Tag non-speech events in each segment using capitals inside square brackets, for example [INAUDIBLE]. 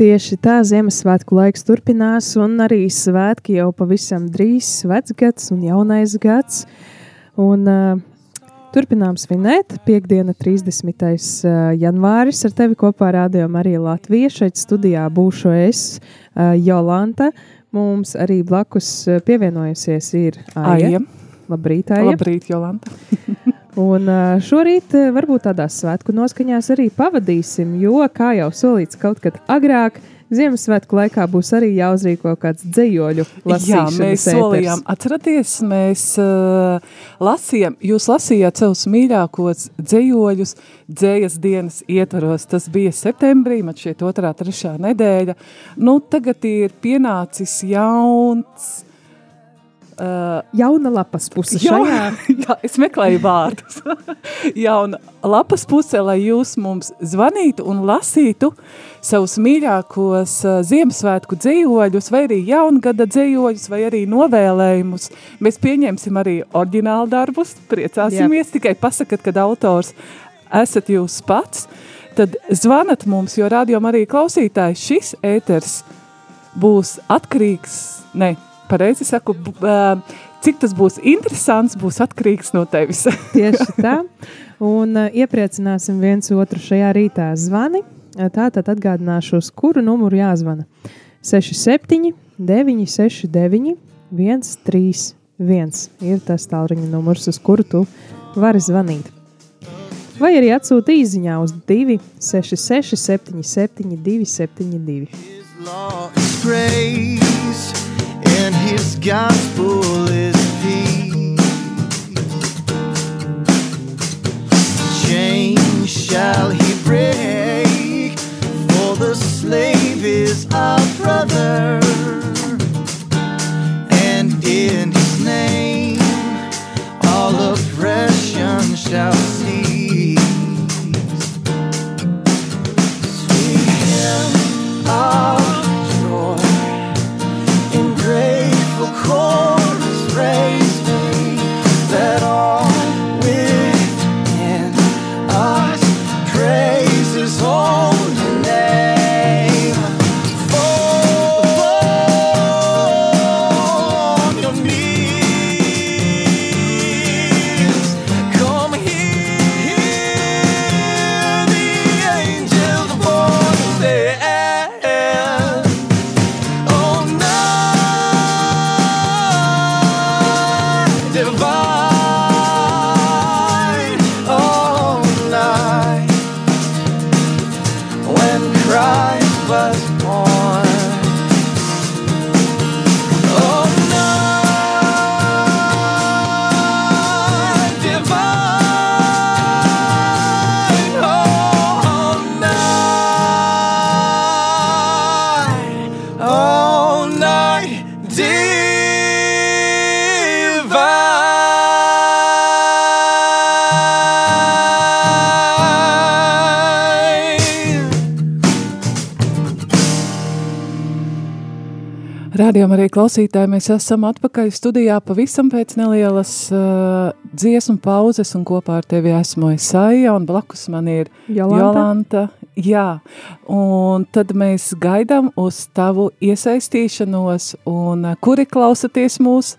Tieši tā Ziemassvētku laiks turpinās, un arī svētki jau pavisam drīz - vecgads un jaunais gads. Un, uh, turpinām svinēt. Piektdiena, 30. janvāris ar tevi kopā rādījumā arī Latvija. Šeit studijā būšu es, uh, Jolanta. Mums arī blakus pievienojusies ir Aija. Aija. Labrīt, Aija. Labrīt, Jolanta. [LAUGHS] Un šorīt varbūt tādās svētku noskaņās arī pavadīsim, jo, kā jau solīts kaut kad agrāk, Ziemassvētku laikā būs arī jāuzrīko kāds dzējoļu lasīšanas Jā, mēs ēters. solījām. Atceraties, mēs uh, lasījām, jūs lasījāt savus mīļākos dzējoļus dzējas dienas ietvaros. Tas bija septembrī, man šeit otrā, trešā nedēļa. Nu, tagad ir pienācis jauns Uh, jauna lapas puse šajā. [LAUGHS] Jā, es meklēju vārdus. [LAUGHS] jauna lapas puse, lai jūs mums zvanītu un lasītu savus mīļākos uh, Ziemassvētku dzējoļus, vai arī jaungada dzējoļus, vai arī novēlējumus. Mēs pieņemsim arī oriģinālu darbus, priecāsimies, jā. tikai pasakat, kad autors esat jūs pats, tad zvanat mums, jo radio arī klausītājs šis ēters būs atkarīgs, ne, pareizi saku, cik tas būs interesants, būs atkarīgs no tevis. [LAUGHS] Tieši tā. Un iepriecināsim viens otru šajā rītā zvani. Tātad atgādināšu, uz kuru numuru jāzvana. 67, 969, 131 ir tas tālruņa numurs, uz kuru tu vari zvanīt. Vai arī atsūta īsiņā uz 266, 77, 272 and his gospel is peace. Chains shall he break, for the slave is our brother, and in his name all oppression shall klausītāji, mēs esam atpakaļ studijā pavisam pēc nelielas uh, dziesmu pauzes, un kopā ar tevi esmu Isaija, un blakus man ir Jolanta. Jolanta. Jā, un tad mēs gaidām uz tavu iesaistīšanos, un uh, kuri klausaties mūsu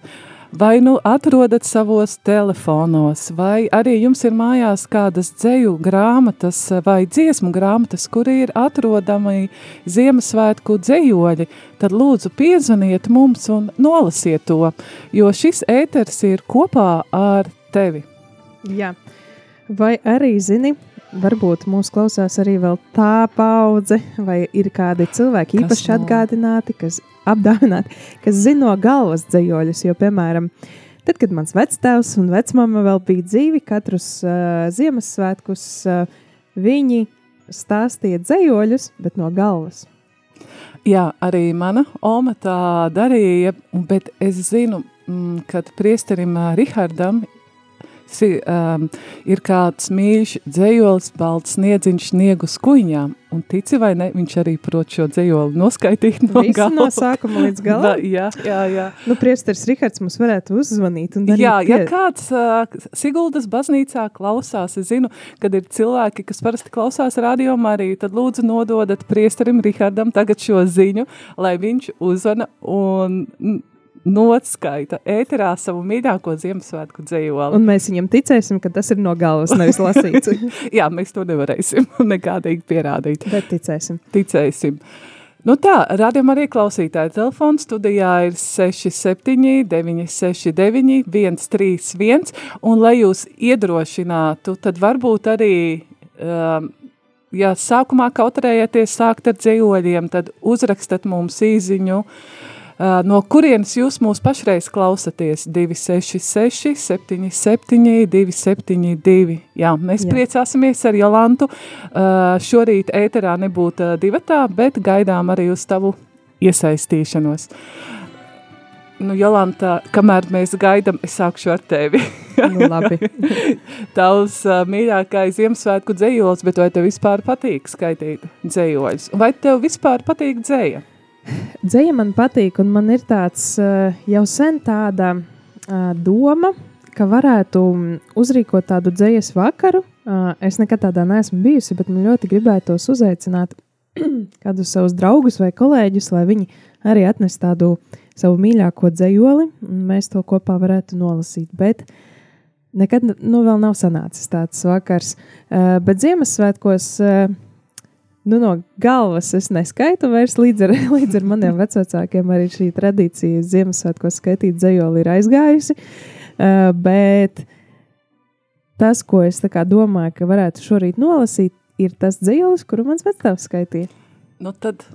vai nu atrodat savos telefonos, vai arī jums ir mājās kādas dzēju grāmatas vai dziesmu grāmatas, kur ir atrodami Ziemassvētku dzējoļi, tad lūdzu piezvaniet mums un nolasiet to, jo šis ēters ir kopā ar tevi. Jā, vai arī zini, varbūt mūs klausās arī tā paudze, vai ir kādi cilvēki īpaši no? atgādināti, kas apdāvināti, kas zina no galvas dzējoļus. Jo, piemēram, tad, kad mans vectēvs un vecmama vēl bija dzīvi, katrus uh, Ziemassvētkus uh, viņi stāstīja dzējoļus, bet no galvas. Jā, arī mana oma tā darīja, bet es zinu, mm, kad priesterim Rihardam si, um, ir kāds mīļš dzējolis, balts sniedziņš sniegu skuiņām, un tici vai ne, viņš arī prot šo dzējoli noskaitīt no Visu gala. no sākuma līdz [LAUGHS] galam? Da, jā, jā, jā. Nu, priesteris Rihards mums varētu uzzvanīt Jā, ja pie... kāds uh, Siguldas baznīcā klausās, es zinu, kad ir cilvēki, kas parasti klausās radio Mariju, tad lūdzu nododat priesterim Rihardam tagad šo ziņu, lai viņš uzvana un notskaita ēterā savu mīļāko Ziemassvētku dzējoli. Un mēs viņam ticēsim, ka tas ir no galvas, nevis lasīts. [LAUGHS] Jā, mēs to nevarēsim [LAUGHS] nekādīgi pierādīt. Bet ticēsim. Ticēsim. Nu tā, rādījumā arī klausītāja telefons studijā ir 67 969 131, un lai jūs iedrošinātu, tad varbūt arī, um, ja sākumā kautrējieties sākt ar dzējoļiem, tad uzrakstat mums īziņu, Uh, no kurienes jūs mūs pašreiz klausaties? 266, 77, 272. Jā, mēs Jā. priecāsimies ar Jolantu. Uh, šorīt ēterā nebūtu uh, divatā, bet gaidām arī uz tavu iesaistīšanos. Nu, Jolanta, kamēr mēs gaidām, es sākšu ar tevi. nu, labi. [LAUGHS] Tavs uh, mīļākais Ziemassvētku dzējols, bet vai tev vispār patīk skaitīt dzējoļus? Vai tev vispār patīk dzēja? Dzēja man patīk, un man ir tāds uh, jau sen tāda uh, doma, ka varētu uzrīkot tādu dzējas vakaru. Uh, es nekad tādā neesmu bijusi, bet man ļoti gribētos uzaicināt [CLEARS THROAT] kādus savus draugus vai kolēģus, lai viņi arī atnes tādu savu mīļāko dzējoli, un mēs to kopā varētu nolasīt. Bet nekad nu, vēl nav sanācis tāds vakars. Bet Ziemassvētkos Nu, no galvas es neskaitu vairs līdz ar, [LAUGHS] līdz ar maniem vecākiem. Arī šī tradīcija Ziemassvētkos skaitīt dzējoli ir aizgājusi. Uh, bet tas, ko es domāju, ka varētu šorīt nolasīt, ir tas dzējolis, kuru mans vecāks skaitīja. Nu tad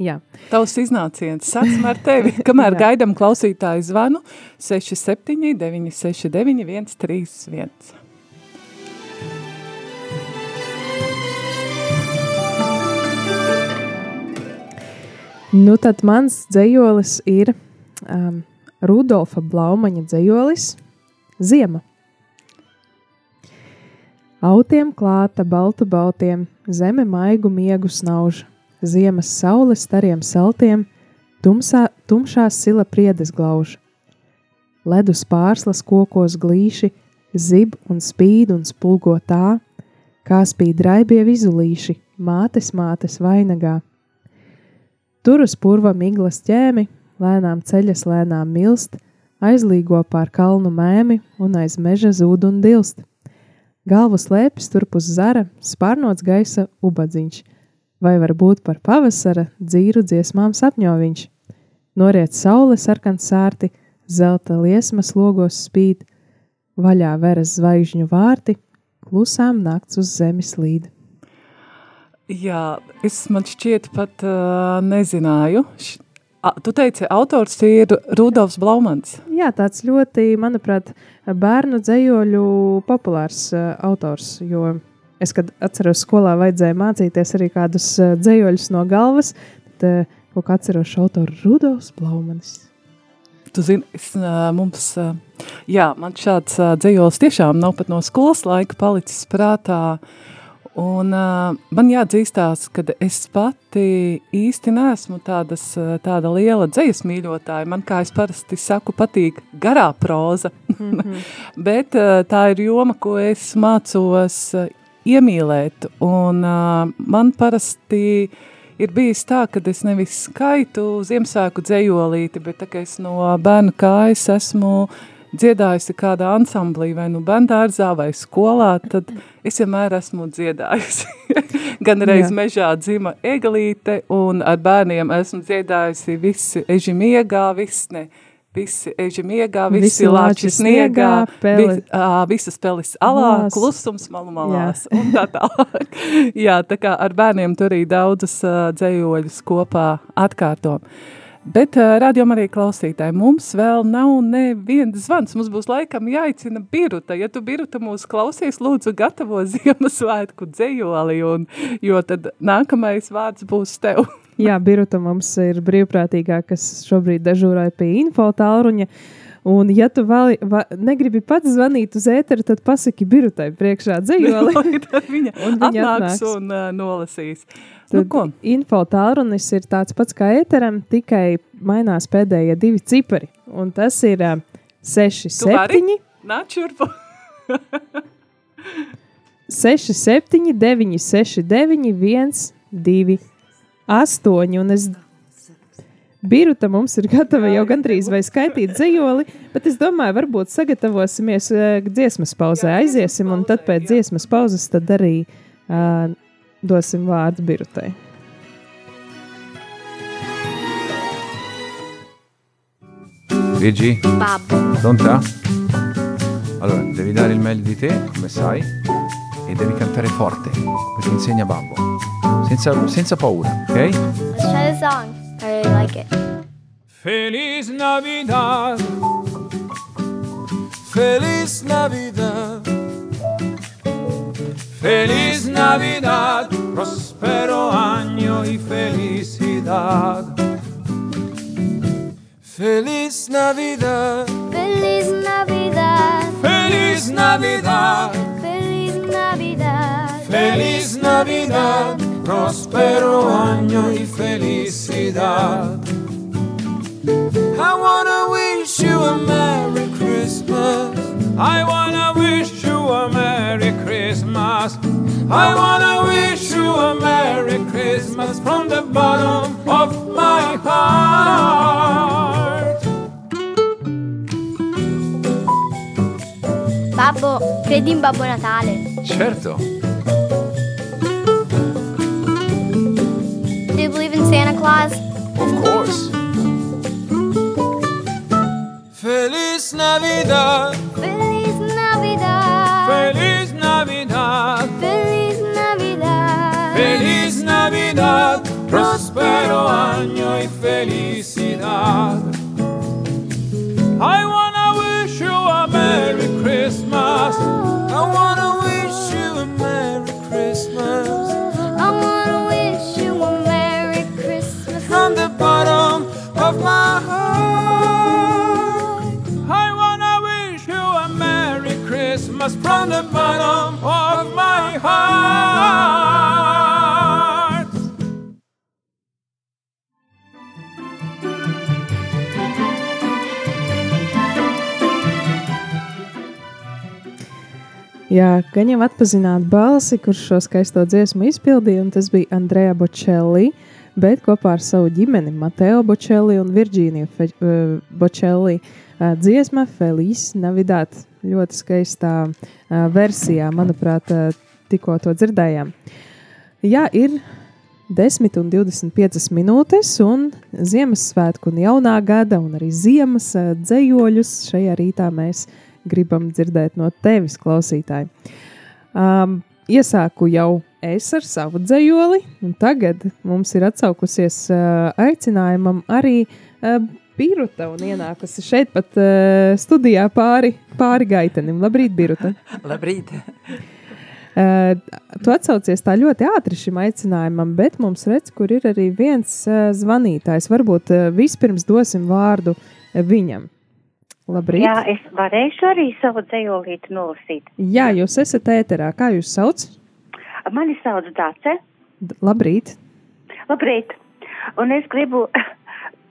Jā. Tavs iznāciens sāksim ar tevi. [LAUGHS] Kamēr gaidām klausītāju zvanu 67 969 131. Nu, tad mans dzējolis ir um, Rudolfa Blaumaņa dzējolis Ziema. Autiem klāta baltu baltiem, zeme maigu miegu snauž, ziemas saule stariem saltiem, tumsā, tumšā sila priedes glauž. Ledus pārslas kokos glīši, zib un spīd un spulgo tā, kā spīd raibie vizulīši, mātes mātes vainagā Tur uz purva miglas ķēmi, lēnām ceļas, lēnām milst, aizlīgo pār kalnu mēmi un aiz meža zūd un dilst. Galvu slēpjas turp uz zara, spārnots gaisa ubadziņš, vai varbūt par pavasara dzīru dziesmām sapņo viņš. Noriet saule sarkans sārti, zelta liesmas logos spīd, vaļā veras zvaigžņu vārti, klusām nakts uz zemes līd. Jā, es man šķiet pat uh, nezināju. Š Tu teici, autors ir Rudolfs Blaumans. Jā, tāds ļoti, manuprāt, bērnu dzējoļu populārs uh, autors, jo es, kad atceros skolā vajadzēja mācīties arī kādus uh, dzējoļus no galvas, tad uh, kaut kā atceros autoru Rudolfs Blaumans. Tu zini, es, mums, jā, man šāds dzējols tiešām nav pat no skolas laika palicis prātā, uh, Un, uh, man jāatzīstās, ka es pati īsti neesmu tādas, tāda liela dzīslu mīļotāja. Man, kā es parasti saku, patīk garā proza. Mm -hmm. [LAUGHS] Bet uh, tā ir joma, ko es mācos uh, iemīlēt. Un, uh, man parasti ir bijis tā, ka es nevis skaitu Ziemassvētku dzējolīti, bet tā, es no bērnu kājas esmu dziedājusi kādā ansamblī vai nu bendārzā vai skolā, tad es vienmēr esmu dziedājusi. [LAUGHS] Gan reiz Jā. mežā dzima egalīte un ar bērniem esmu dziedājusi visi eži miegā, viss ne, visi eži miegā, visi, visi lāči sniegā, peli. vis, ā, visas pelis alā, Malās. klusums malu malās Jā. un tā tālāk. [LAUGHS] Jā, tā kā ar bērniem tur arī daudzas uh, dzējoļus kopā atkārtom. Bet uh, rādījumā arī klausītāji, mums vēl nav neviens zvans. Mums būs laikam jāicina Biruta. Ja tu Biruta mūs klausies, lūdzu gatavo Ziemassvētku dzējoli, un, jo tad nākamais vārds būs tev. Jā, Biruta mums ir brīvprātīgā, kas šobrīd dežūrāja pie info tālruņa. Un, ja tu vali, va, negribi pats zvanīt uz ēteru, tad pasaki birutai priekšā dzējoli. [LAUGHS] tad viņa, [LAUGHS] viņa atnāks, atnāks un uh, nolasīs. Nu, tad nu, info tālrunis ir tāds pats kā ēteram, tikai mainās pēdējie divi cipari. Un tas ir uh, 6, 7. Nāc šurpu! 6, 7, 9, 6, 9, 1, 2, 8. Un es Biruta mums ir gatava jau gandrīz vai skaitīt dzējoli, bet es domāju, varbūt sagatavosimies uh, dziesmas pauzē, aiziesim, un tad pēc dziesmas pauzes tad arī uh, dosim vārdu Birutai. Gigi? Babbo. Pronta? Allora, devi dare il meglio di te, come sai, e devi cantare forte, perché insegna Babbo. Senza, senza paura, ok? Let's try the song. Really like it. Feliz Navidad. Feliz Navidad. Feliz Navidad. Prospero año y felicidad. Feliz Navidad. Feliz Navidad. Feliz Navidad. Feliz Navidad. Feliz Navidad. Prospero año y felicidad. I wanna wish you a Merry Christmas. I wanna wish you a Merry Christmas. I wanna wish you a Merry Christmas from the bottom of my heart. Babbo, credi in Babbo Natale? Certo. Santa Claus? Of course. Feliz Navidad. Christmas from the bottom of my heart. Jā, gan jau atpazināt balsi, kurš šo skaisto dziesmu izpildīja, un tas bija Andrejs Bočelli, bet kopā ar savu ģimeni Mateo Bočelli un Virģīniju Fe, uh, Bočelli uh, dziesma Feliz Navidad. Ļoti skaistā versijā, manuprāt, tikko to dzirdējām. Jā, ir 10 un 25 minūtes, un Ziemassvētku un jaunā gada, un arī ziemas dzējoļus šajā rītā mēs gribam dzirdēt no tevis, klausītāji. Um, iesāku jau es ar savu dzējoli, un tagad mums ir atsaukusies uh, aicinājumam arī uh, Biruta un ienākusi šeit pat uh, studijā pāri, pāri gaitenim. Labrīt, Biruta! [LAUGHS] Labrīt! Uh, tu atsaucies tā ļoti ātri šim aicinājumam, bet mums redz, kur ir arī viens uh, zvanītājs. Varbūt uh, vispirms dosim vārdu viņam. Labrīt! Jā, es varēšu arī savu dzējolīti nolasīt. Jā, jūs esat ēterā. Kā jūs sauc? Mani sauc Dace. D labrīt! Labrīt! Un es gribu,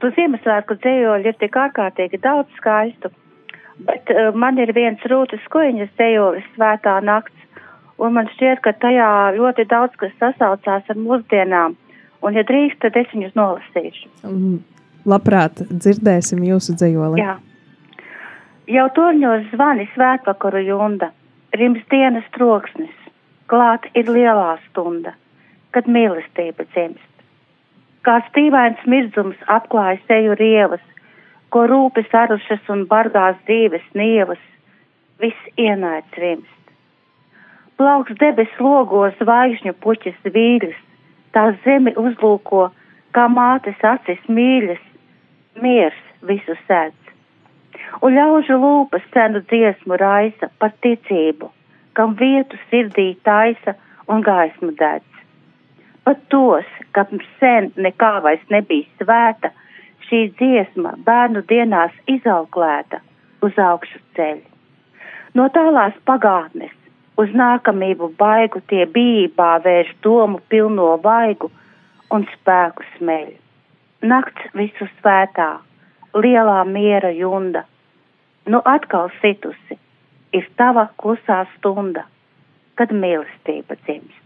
tu Ziemassvētku dzējoļi ir tik ārkārtīgi daudz skaistu, bet uh, man ir viens rūtas koņas dzējolis svētā nakts, un man šķiet, ka tajā ļoti daudz kas sasaucās ar mūsdienām, un ja drīkst, tad es viņus nolasīšu. Mm, Labprāt, dzirdēsim jūsu dzējoli. Jā. Jau torņos zvani svētvakaru junda, rims dienas troksnis, klāt ir lielā stunda, kad mīlestība dzimst. Kā stīvains mirdzums apklāja seju rievas, ko rūpes arušas un bargās dzīves nievas, viss ienāc rimst. Plauks debes logos zvaigžņu puķis vīļas, tā zemi uzlūko, kā mātes acis mīļas, miers visu sēdz un ļaužu lūpas cenu dziesmu raisa par ticību, kam vietu sirdī taisa un gaismu dedz. Pat tos, kam sen nekā vairs nebija svēta, šī dziesma bērnu dienās izauklēta uz augšu ceļ. No tālās pagātnes uz nākamību baigu tie bijībā vērš domu pilno vaigu un spēku smeļ. Nakts visu svētā, lielā miera junda, nu atkal situsi, ir tava klusā stunda, kad mīlestība dzimst.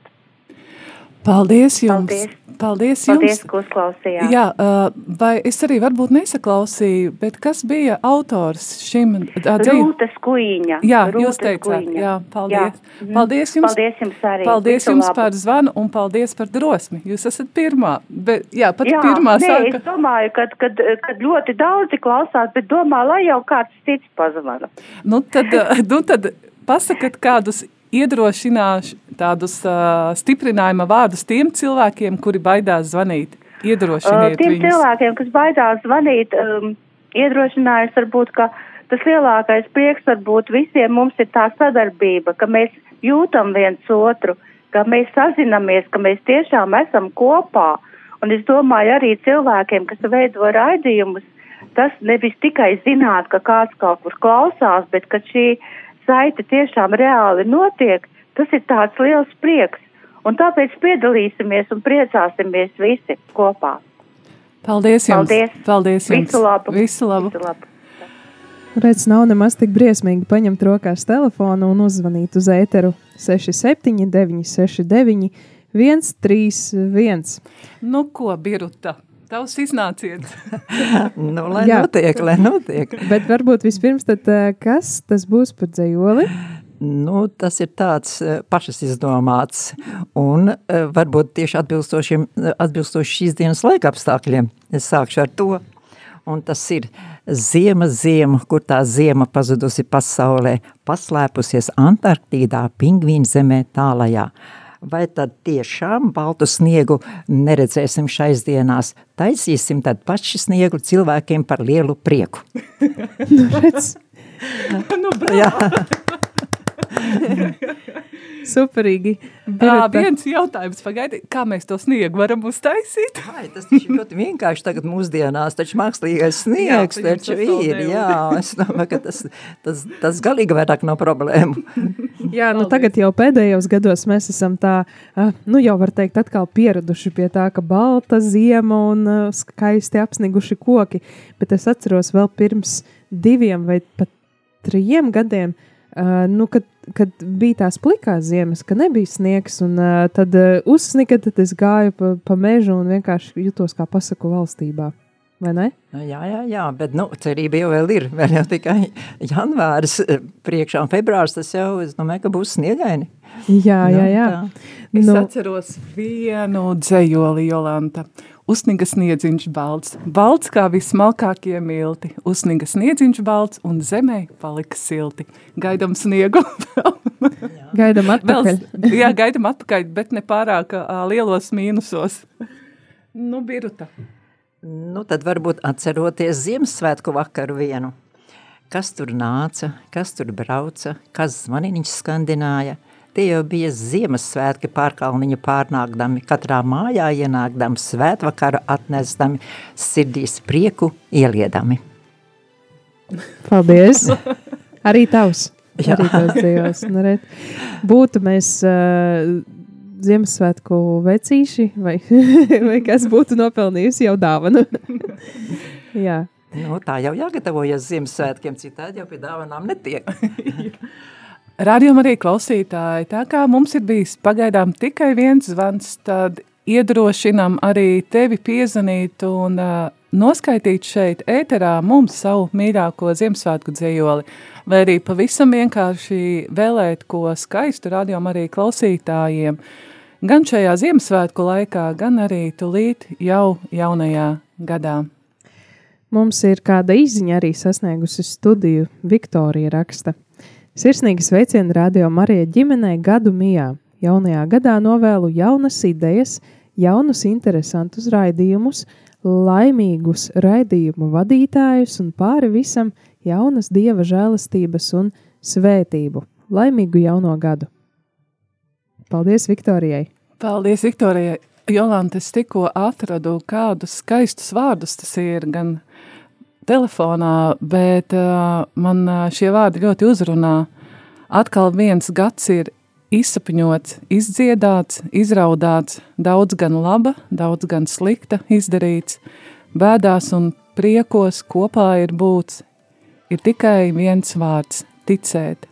Paldies jums! Paldies. Paldies jums! Paldies, ka uzklausījāt! Jā, uh, vai es arī varbūt nesaklausīju, bet kas bija autors šim dzīvim? Rūta skuiņa. Jā, Rūta jūs teicāt, Skuiņa. jā, paldies. Mhm. Paldies jums. Paldies jums arī. Paldies Visu jums labu. par zvanu un paldies par drosmi. Jūs esat pirmā, bet jā, pat Jā, pirmā nē, sāka. es domāju, ka kad, kad ļoti daudzi klausās, bet domā, lai jau kāds cits pazvana. Nu tad, uh, [LAUGHS] nu tad pasakat kādus iedrošināš tādus uh, stiprinājuma vārdus tiem cilvēkiem, kuri baidās zvanīt. Uh, Iedrošiniet tiem viņus. cilvēkiem, kas baidās zvanīt, um, iedrošinājums varbūt, ka tas lielākais prieks varbūt visiem mums ir tā sadarbība, ka mēs jūtam viens otru, ka mēs sazinamies, ka mēs tiešām esam kopā. Un es domāju arī cilvēkiem, kas veido raidījumus, tas nevis tikai zināt, ka kāds kaut kur klausās, bet ka šī saite tiešām reāli notiek, tas ir tāds liels prieks. Un tāpēc piedalīsimies un priecāsimies visi kopā. Paldies jums! Paldies. Paldies jums! Visu labu! Visu labu! Visu labu. Redz, nav nemaz tik briesmīgi paņemt rokās telefonu un uzzvanīt uz ēteru 67, 969, 131. Nu ko, Biruta, tavs iznāciens? [LAUGHS] Nu, lai Jā. notiek, lai notiek. Bet varbūt vispirms, tad, eh, kas tas būs par dzējoli? Nu, tas ir tāds eh, pašas izdomāts un eh, varbūt tieši atbilstošiem, atbilstoši šīs dienas laika apstākļiem. Es sākšu ar to. Un tas ir ziema, ziema, kur tā ziema pazudusi pasaulē, paslēpusies Antarktīdā, pingvīna zemē tālajā. Vai tad tiešām baltu sniegu neredzēsim šais dienās? Taisīsim tad paši sniegu cilvēkiem par lielu prieku. Nu, redz, [LAUGHS] nu, Jā. [LAUGHS] superīgi. Jā, Birta, viens jautājums, pagaidi, kā mēs to sniegu varam uztaisīt? [LAUGHS] Ai, tas taču ļoti vienkārši tagad mūsdienās, taču mākslīgais sniegs Jā, taču ir, jā, es domāju, ka tas, tas, tas galīgi vairāk nav problēmu. [LAUGHS] Jā, nu tagad jau pēdējos gados mēs esam tā, nu jau var teikt, atkal pieraduši pie tā, ka balta ziema un skaisti apsniguši koki. Bet es atceros vēl pirms diviem vai pat trijiem gadiem, ah, nu, kad, kad bija tās plikās ziemas, ka nebija sniegs, un ah, tad ah, uzsnika, tad es gāju pa, pa mežu un vienkārši jutos kā pasaku valstībā. Vai ne? Nu, jā, jā, jā, bet nu, cerība jau ir, vēl jau tikai janvāris priekšā un februārs, tas jau, es domāju, ka būs sniegaini. Jā, jā, jā. tā. Es Nu. nu. atceros vienu dzējoli, Jolanta. Uzsniga sniedziņš balts, balts kā vismalkākie milti, uzsniga sniedziņš balts un zemē palika silti. Gaidam sniegu. Gaidām [LAUGHS] Vēl, atpakaļ. [LAUGHS] jā, gaidam atpakaļ, bet ne pārāk lielos mīnusos. Nu, Biruta. Nu, tad varbūt atceroties Ziemassvētku vakaru vienu. Kas tur nāca, kas tur brauca, kas zvaniņš skandināja. Tie jau bija Ziemassvētki pārkalniņu pārnākdami, katrā mājā ienākdami, svētvakaru atnesdami, sirdīs prieku ieliedami. Paldies! [LAUGHS] Arī tavs. Jā. Arī tavs dzējos. Nu, redz. Būtu mēs uh, Ziemassvētku vecīši, vai, [LAUGHS] vai kas būtu nopelnījusi jau dāvanu. [LAUGHS] Jā. Nu, tā jau jāgatavojas Ziemassvētkiem, citādi jau pie dāvanām netiek. Radījumā arī klausītāji, tā kā mums ir bijis pagaidām tikai viens zvans, tad iedrošinām arī tevi piezvanīt un uh, noskaitīt šeit ēterā mums savu mīļāko Ziemassvētku dzējoli, vai arī pavisam vienkārši vēlēt ko skaistu radījumā arī klausītājiem, gan šajā Ziemassvētku laikā, gan arī tulīt jau jaunajā gadā. Mums ir kāda izziņa arī sasniegusi studiju. Viktorija raksta. Sirsnīgi sveicieni radio Marija ģimenei gadu mijā. Jaunajā gadā novēlu jaunas idejas, jaunus interesantus raidījumus, laimīgus raidījumu vadītājus un pāri visam jaunas dieva žēlastības un svētību. Laimīgu jauno gadu! Paldies Viktorijai! Paldies, Viktorijai! Jolanta, es tikko atradu kādus skaistus vārdus, tas ir gan telefonā, bet uh, man uh, šie vārdi ļoti uzrunā. Atkal viens gads ir izsapņots, izdziedāts, izraudāts, daudz gan laba, daudz gan slikta izdarīts, bēdās un priekos kopā ir būts, ir tikai viens vārds – ticēt,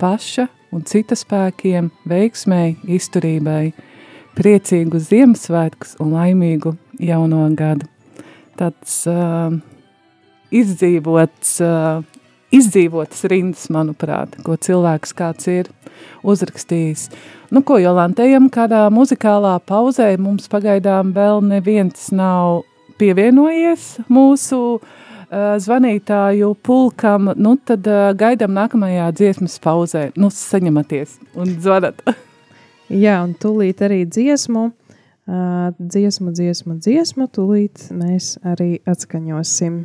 paša un cita spēkiem, veiksmēji, izturībai, priecīgu Ziemassvētkus un laimīgu jauno gadu. Tāds uh, izdzīvots, izdzīvotas rindas, manuprāt, ko cilvēks kāds ir uzrakstījis. Nu, ko Jolantējam kādā muzikālā pauzē mums pagaidām vēl neviens nav pievienojies mūsu uh, zvanītāju pulkam, nu tad uh, gaidām nākamajā dziesmas pauzē. Nu, saņematies un zvanat. [LAUGHS] Jā, un tūlīt arī dziesmu, uh, dziesmu, dziesmu, dziesmu, tūlīt mēs arī atskaņosim.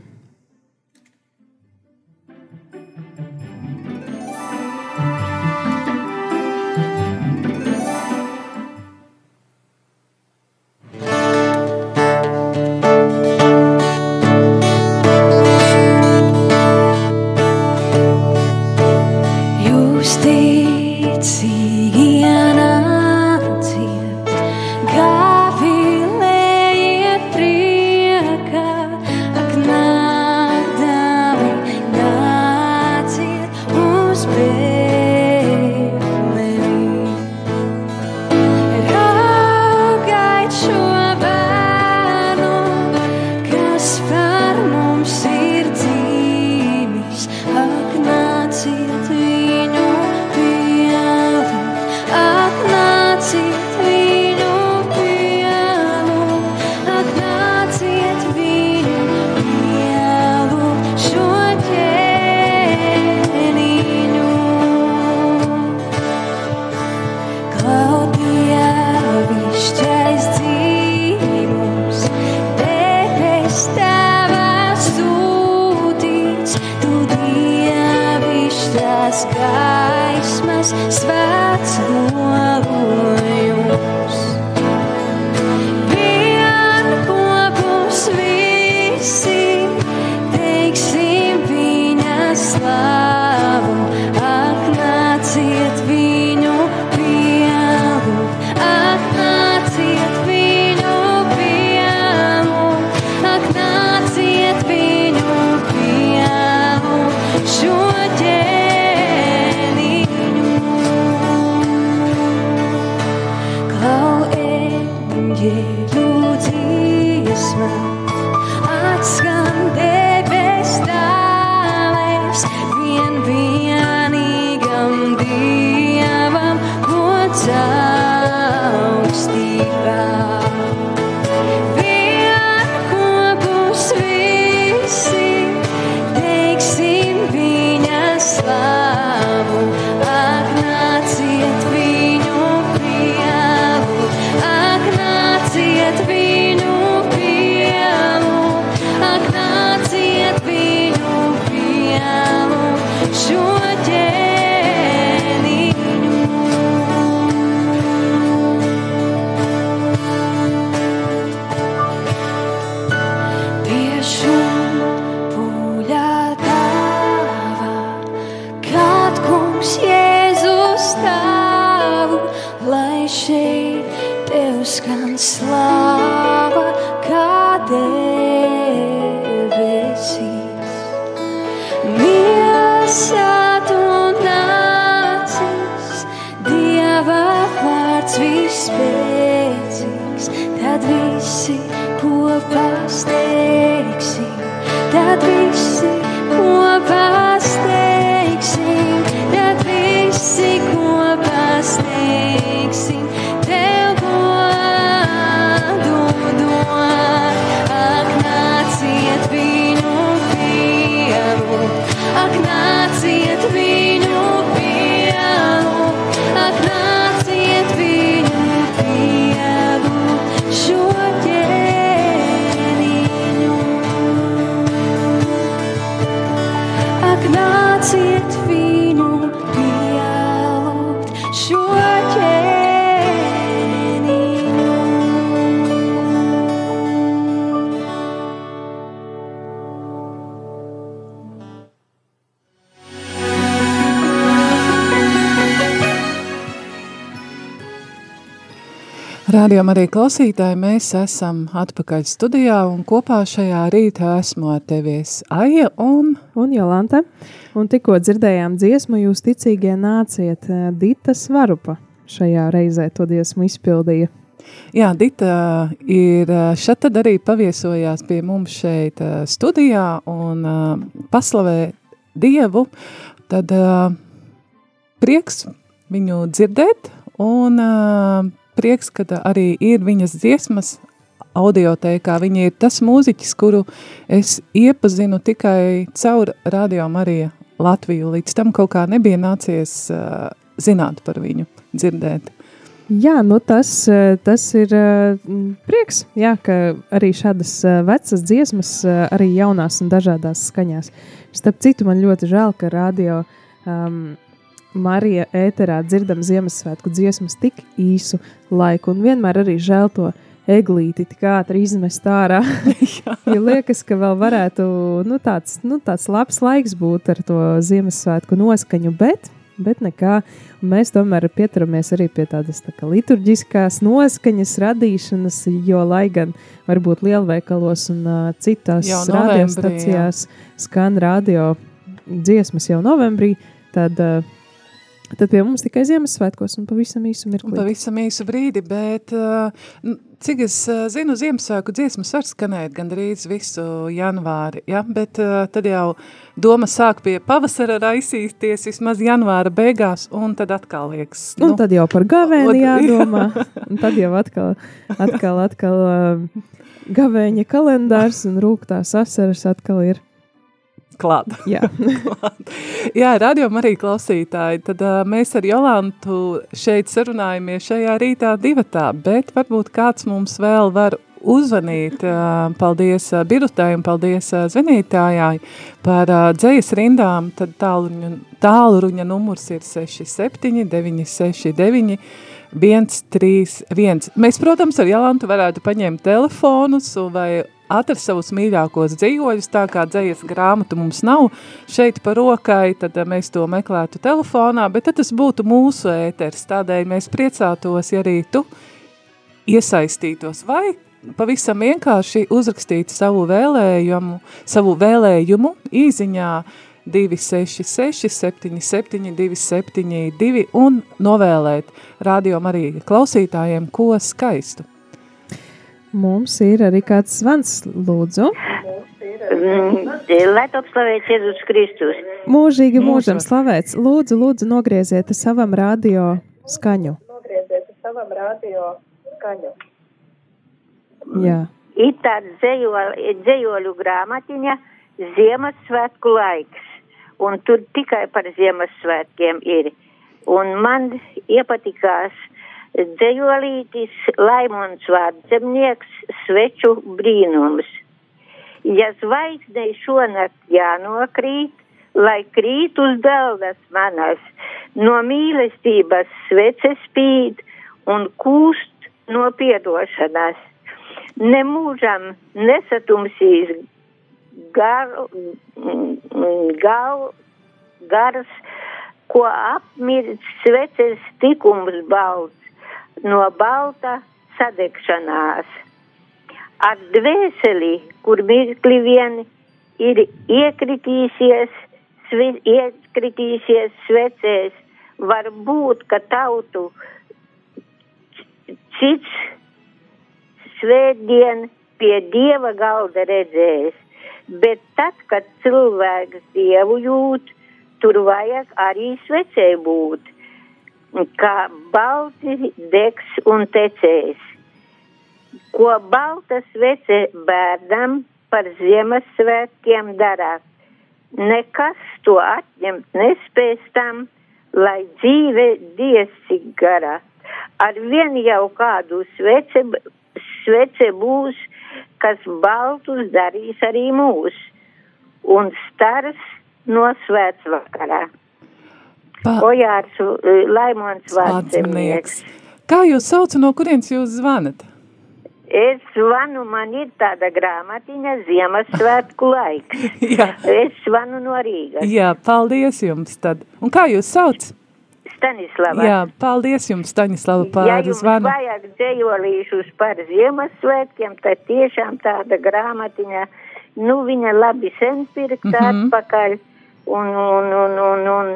Dievišķās gaismas svēts lolojums. see it feel Rādījām arī klausītāji, mēs esam atpakaļ studijā un kopā šajā rītā esmu ar tevies Aija un... Un Jolanta. Un tikko dzirdējām dziesmu, jūs ticīgie nāciet eh, Dita Svarupa šajā reizē to dziesmu izpildīja. Jā, Dita ir eh, šeit tad arī paviesojās pie mums šeit eh, studijā un paslavē Dievu, tad prieks viņu dzirdēt un prieks, ka arī ir viņas dziesmas audiotēkā. Viņa ir tas mūziķis, kuru es iepazinu tikai caur Radio Marija Latviju. Līdz tam kaut kā nebija nācies uh, zināt par viņu, dzirdēt. Jā, nu tas, tas ir prieks, jā, ka arī šādas vecas dziesmas, arī jaunās un dažādās skaņās. Starp citu, man ļoti žēl, ka radio um, Marija ēterā dzirdam Ziemassvētku dziesmas tik īsu laiku, un vienmēr arī žēl to eglīti tik ātri izmest ārā. [LAUGHS] jo liekas, ka vēl varētu nu, tāds, nu, tāds labs laiks būt ar to Ziemassvētku noskaņu, bet, bet nekā. Mēs tomēr pieturamies arī pie tādas tā kā liturģiskās noskaņas radīšanas, jo lai gan varbūt lielveikalos un uh, citās radiostacijās skan radio dziesmas jau novembrī, tad uh, Tad pie mums tikai Ziemassvētkos un pavisam īsu mirkli. Pavisam īsu brīdi, bet uh, cik es uh, zinu, Ziemassvētku dziesmas var skanēt gandrīz visu janvāri, ja? bet uh, tad jau doma sāk pie pavasara raisīties vismaz janvāra beigās un tad atkal liekas. Nu, un tad jau par gavēni jādomā, [LAUGHS] un tad jau atkal, atkal, atkal gavēņa kalendārs un rūktās asaras atkal ir klāt. Jā, [LAUGHS] klāt. Jā radījām arī klausītāji. Tad uh, mēs ar Jolantu šeit sarunājamies šajā rītā divatā, bet varbūt kāds mums vēl var uzvanīt. Uh, paldies uh, Birutai un paldies uh, zvanītājai par uh, dzējas rindām. Tad tāluņa, tāluruņa numurs ir 67 969 131. Mēs, protams, ar Jolantu varētu paņemt telefonus vai atrast savus mīļākos dzīvoļus, tā kā dzējas grāmatu mums nav šeit par rokai, tad eh, mēs to meklētu telefonā, bet tad tas būtu mūsu ēters, tādēļ mēs priecātos, ja arī tu iesaistītos vai pavisam vienkārši uzrakstīt savu vēlējumu, savu vēlējumu īziņā 266 77 272 un novēlēt radio arī klausītājiem ko skaistu. Mums ir arī kāds zvans, lūdzu. Mm, lai top slavēts Jēzus Kristus. Mūžīgi mūžam slavēts. Lūdzu, lūdzu, nogrieziet savam radio skaņu. Nogrieziet savam radio skaņu. Jā. Ir tāda dzējoļu, dzējoļu grāmatiņa Ziemassvētku laiks. Un tur tikai par Ziemassvētkiem ir. Un man iepatikās dzējolītis Laimons Vārdzemnieks sveču brīnums. Ja zvaigznei šonakt jānokrīt, lai krīt uz galdas manas, no mīlestības svece spīd un kūst no piedošanas. Nemūžam nesatumsīs gar, gal, gars, ko apmirst sveces tikums balts no balta sadegšanās. Ar dvēseli, kur mirkli vien ir iekritīsies, svi, iekritīsies svecēs, var būt, ka tautu cits svētdien pie dieva galda redzēs, bet tad, kad cilvēks dievu jūt, tur vajag arī svecē būt kā balti degs un tecējs. Ko balta svece bērnam par Ziemassvētkiem darāt, nekas to atņemt nespēs tam, lai dzīve diesi garā. Ar vien jau kādu svece, svece būs, kas baltus darīs arī mūs, un stars no svētsvakarā. Pa... Ojārs Laimons Vārdzemnieks. Kā jūs sauc un no kurienes jūs zvanat? Es zvanu, man ir tāda grāmatiņa Ziemassvētku laiks. [LAUGHS] Es zvanu no Rīgas. Jā, paldies jums tad. Un kā jūs sauc? Stanislava. Jā, paldies jums, Staņislava, ja par jums zvanu. vajag dzējolīšus par Ziemassvētkiem, tad tiešām tāda grāmatiņa, nu viņa labi sen pirkta Mhm. atpakaļ. Un, un, un, un, un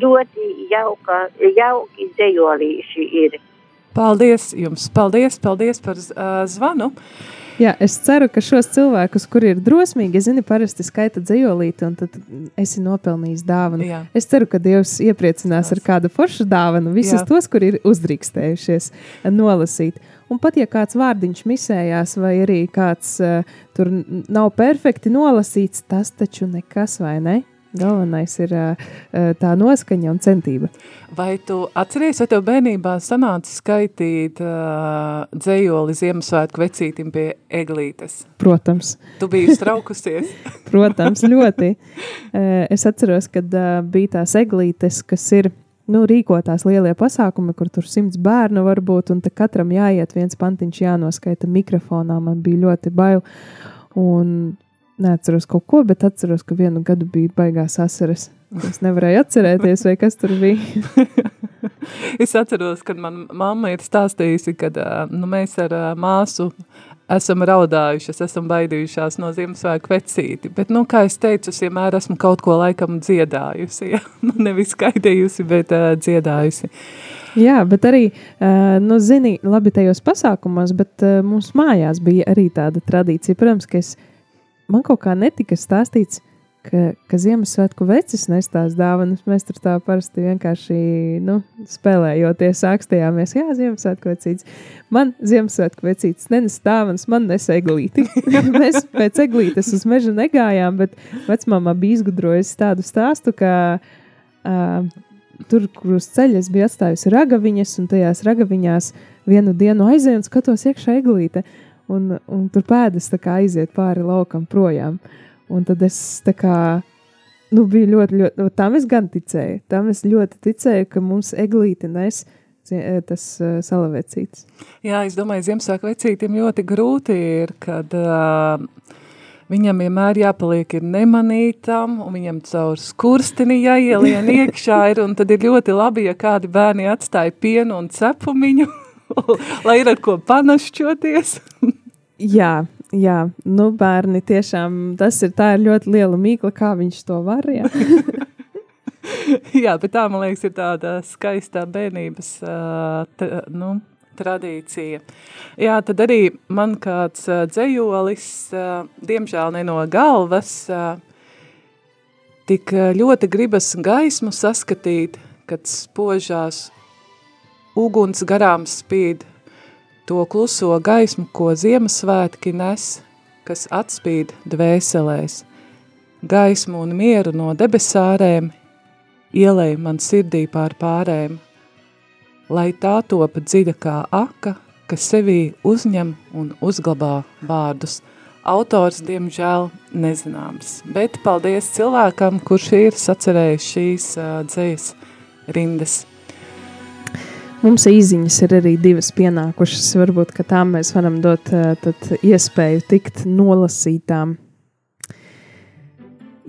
ļoti jauka, jauki dzējolīši ir. Paldies jums, paldies, paldies par uh, zvanu. Jā, es ceru, ka šos cilvēkus, kuri ir drosmīgi, ja zini, parasti skaita dzējolīti, un tad esi nopelnījis dāvanu. Jā. Es ceru, ka Dievs iepriecinās ar kādu foršu dāvanu visus Jā. tos, kuri ir uzdrīkstējušies nolasīt. Un pat ja kāds vārdiņš misējās, vai arī kāds uh, tur nav perfekti nolasīts, tas taču nekas, vai ne? Galvenais ir tā noskaņa un centība. Vai tu atceries, vai tev bērnībā sanāca skaitīt uh, dzējoli Ziemassvētku vecītim pie eglītes? Protams. Tu biji straukusies. [LAUGHS] Protams, ļoti. Es atceros, kad uh, bija tās eglītes, kas ir nu, rīkotās lielie pasākumi, kur tur simts bērnu var būt, un katram jāiet viens pantiņš, jānoskaita mikrofonā. Man bija ļoti bail. Un neatceros kaut ko, bet atceros, ka vienu gadu bija baigās asaras. Es nevarēju atcerēties, vai kas tur bija. [LAUGHS] es atceros, kad man mamma ir stāstījusi, uh, nu, mēs ar māsu esam raudājušas, esam baidījušās no Ziemassvētku vecīti. Bet, nu, kā es teicu, es vienmēr esmu kaut ko laikam dziedājusi. Ja? [LAUGHS] Nu, nevis skaidījusi, bet uh, dziedājusi. Jā, bet arī, uh, nu, zini, labi tajos pasākumos, bet uh, mums mājās bija arī tāda tradīcija. Protams, ka es, man kaut kā netika stāstīts, ka, ka Ziemassvētku vecis nestās dāvanas. Mēs tur tā parasti vienkārši nu, spēlējoties, ākstījāmies. Jā, Ziemassvētku vecītis. Man Ziemassvētku vecītis nenes dāvanas, man nes eglīti. [LAUGHS] Mēs pēc eglītes uz meža negājām, bet vecmāmā bija izgudrojusi tādu stāstu, ka uh, tur, kur uz ceļa es biju atstājusi ragaviņas, un tajās ragaviņās vienu dienu aizēju un skatos iekšā eglīte, un, un tur pēdas aiziet pāri laukam projām. Un tad es tā kā, nu, biju ļoti, ļoti, nu, tam es gan ticēju, tam es ļoti ticēju, ka mums eglīte nes zie- tas uh, salavecīts. Jā, es domāju, Ziemassvētku vecītim ļoti grūti ir, kad uh, viņam vienmēr jāpaliek ir nemanītam, un viņam caur skursteni jāielien [LAUGHS] iekšā ir, un tad ir ļoti labi, ja kādi bērni atstāja pienu un cepumiņu, [LAUGHS] lai ir ar ko panašķoties. Jā, jā, nu, bērni tiešām tas ir, ir ļoti liela mīkla, kā viņš to var, jā. [LAUGHS] Jā, bet tā, man liekas, ir tāda skaistā bērnības tra, nu, tradīcija. Jā, tad arī man kāds dzējolis, diemžēl ne no galvas, tik ļoti gribas gaismu saskatīt, kad spožās uguns garām spīd to kluso gaismu, ko Ziemassvētki nes, kas atspīd dvēselēs. Gaismu un mieru no debesārēm ielej man sirdī pār pārēm, lai tā topa dziļa kā aka, kas sevī uzņem un uzglabā vārdus. Autors, diemžēl, nezināms, bet paldies cilvēkam, kurš ir sacerējis šīs uh, dzējas rindas. Mums īziņas ir arī divas pienākušas. Varbūt, ka tām mēs varam dot uh, tad iespēju tikt nolasītām.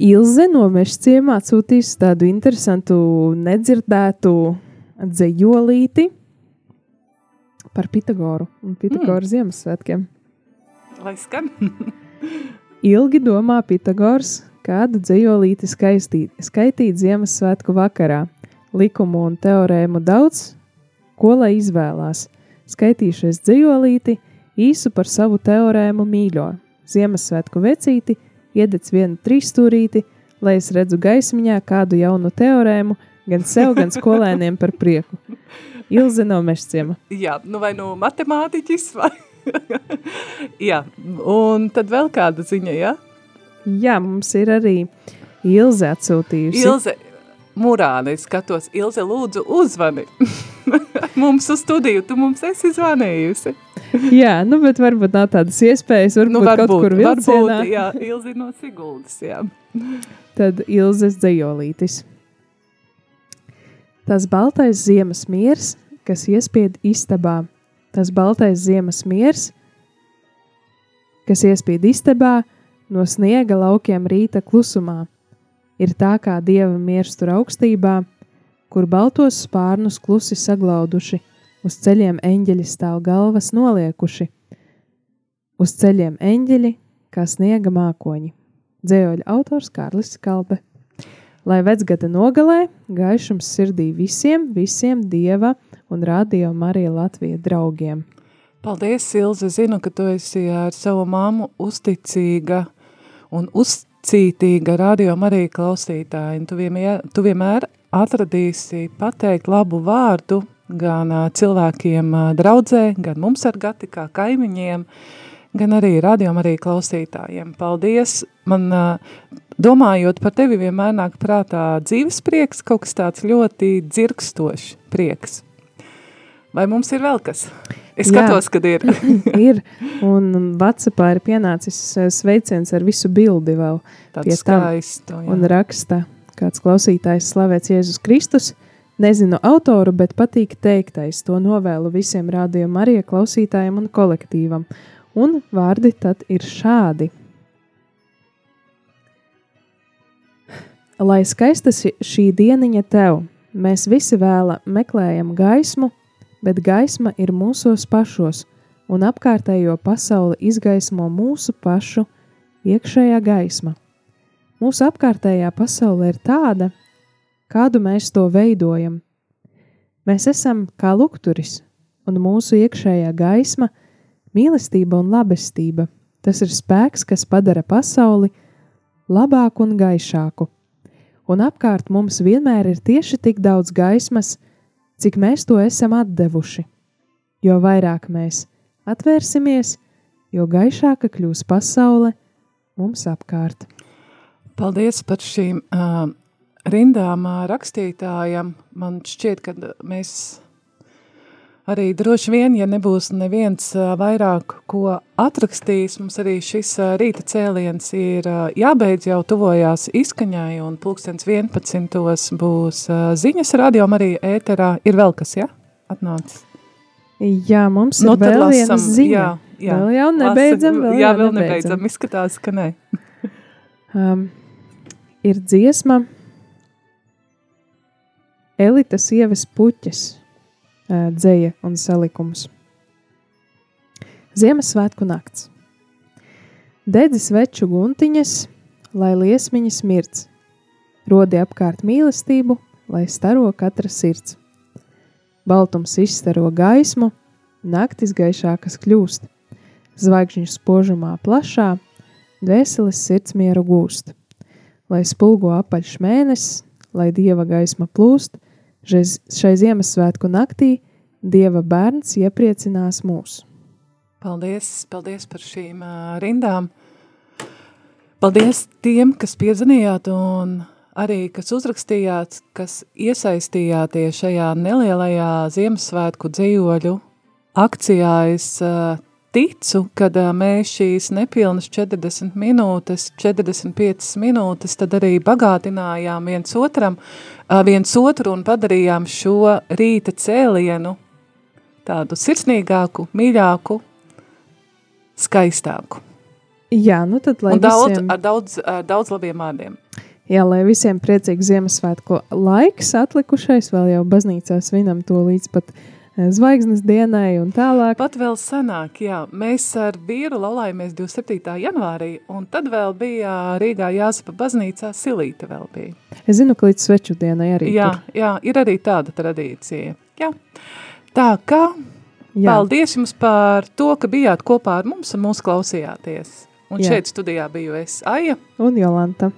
Ilze no Mešciemā atsūtīs tādu interesantu, nedzirdētu dzējolīti par Pitagoru un Pitagoru mm. Ziemassvētkiem. Lai skan. [LAUGHS] Ilgi domā Pitagors, kādu skaistīt, skaitīt Ziemassvētku vakarā. Likumu un teorēmu daudz, ko lai izvēlās. Skaitīšies dzējolīti, īsu par savu teorēmu mīļo. Ziemassvētku vecīti, iedec vienu trīsstūrīti, lai es redzu gaismiņā kādu jaunu teorēmu, gan sev, gan [LAUGHS] skolēniem par prieku. Ilze no Mešciema. Jā, nu vai nu matemātiķis vai... [LAUGHS] Jā, un tad vēl kāda ziņa, jā? Jā, mums ir arī Ilze atsūtījusi. Ilze, Murāne, skatos, Ilze, lūdzu, uzvani. [LAUGHS] [LAUGHS] mums uz studiju, tu mums esi zvanījusi. Jā, nu, bet varbūt nav tādas iespējas, varbūt, Nu, varbūt kaut kur vilcienā. varbūt, jā, Ilze no Siguldas, jā. Tad Ilzes dzējolītis. Tas baltais ziemas miers, kas iespied istabā. Tas baltais ziemas miers, kas iespied istabā no sniega laukiem rīta klusumā. Ir tā kā dieva miers tur augstībā, kur baltos spārnus klusi saglauduši, uz ceļiem eņģeļi stāv galvas noliekuši, uz ceļiem eņģeļi, kā sniega mākoņi. Dzējoļa autors Kārlis Kalbe. Lai vecgada nogalē, gaišums sirdī visiem, visiem dieva un radio Marija Latvija draugiem. Paldies, Ilze, zinu, ka tu esi ar savu māmu uzticīga un uzcītīga radio Marija klausītāja, un tu vienmēr, tu vienmēr atradīsi pateikt labu vārdu gan cilvēkiem draudzē, gan mums ar gati kā kaimiņiem, gan arī radio Marija klausītājiem. Paldies! Man, domājot par tevi, vienmēr nāk prātā dzīves prieks, kaut kas tāds ļoti dzirkstošs prieks. Vai mums ir vēl kas? Es Jā. skatos, kad ir. [LAUGHS] ir, un Vatsapā ir pienācis eh, sveiciens ar visu bildi vēl Tāds jā. Un raksta kāds klausītājs slavēts Jēzus Kristus. Nezinu autoru, bet patīk teiktais. To novēlu visiem rādījuma arī klausītājiem un kolektīvam. Un vārdi tad ir šādi. Lai skaista šī dieniņa tev, mēs visi vēla meklējam gaismu, bet gaisma ir mūsos pašos, un apkārtējo pasauli izgaismo mūsu pašu iekšējā gaisma. Mūsu apkārtējā pasaule ir tāda, kādu mēs to veidojam. Mēs esam kā lukturis, un mūsu iekšējā gaisma, mīlestība un labestība. Tas ir spēks, kas padara pasauli labāku un gaišāku. Un apkārt mums vienmēr ir tieši tik daudz gaismas, cik mēs to esam atdevuši. Jo vairāk mēs atvērsimies, jo gaišāka kļūs pasaule mums apkārt. Paldies par šīm uh, rindām rakstītājam. Man šķiet, ka mēs arī droši vien, ja nebūs neviens vairāk ko atrakstījis, mums arī šis rīta cēliens ir jābeidz jau tuvojās izskaņai un pulkstens 11. būs ziņas radio arī ēterā. Ir vēl kas, ja? Atnācis. Jā, mums ir Nu, vēl viena lasam, ziņa. jā, jā. Vēl jau nebeidzam, vēl jā, vēl nebeidzam. nebeidzam. Izskatās, ka nē. [LAUGHS] Um, ir dziesma Elitas ieves puķes dzēja un salikums. Ziemassvētku nakts. Dedzis veču guntiņas, lai liesmiņas mirts, rodi apkārt mīlestību, lai staro katra sirds. Baltums izstaro gaismu, naktis gaišākas kļūst, zvaigžņu spožumā plašā, dvēseles sirds mieru gūst. Lai spulgo apaļš mēnesis, lai dieva gaisma plūst, šai, Ziemassvētku naktī dieva bērns iepriecinās mūs. Paldies, paldies par šīm rindām. Paldies tiem, kas piezvanījāt un arī, kas uzrakstījāt, kas iesaistījāties šajā nelielajā Ziemassvētku dzīvoļu akcijā. Es uh, ticu, uh, mēs šīs nepilnas 40 minūtes, 45 minūtes, tad arī bagātinājām viens otram, uh, viens otru un padarījām šo rīta cēlienu tādu sirsnīgāku, mīļāku, skaistāku. Jā, nu tad lai Un daudz, visiem, ar daudz, ar daudz labiem vārdiem. jā, lai visiem priecīgs Ziemassvētku laiks atlikušais, vēl jau baznīcā svinam to līdz pat eh, zvaigznes dienai un tālāk. Pat vēl senāk, jā, mēs ar vīru laulājāmies 27. janvārī, un tad vēl bija Rīgā Jāsapa baznīcā Silīte vēl bija. Es zinu, ka līdz sveču dienai arī Jā, tur. jā, ir arī tāda tradīcija. Jā. Tā kā, Jā. paldies jums par to, ka bijāt kopā ar mums un mūs klausījāties. Un Jā. šeit studijā biju es, Aija. Un Jolanta.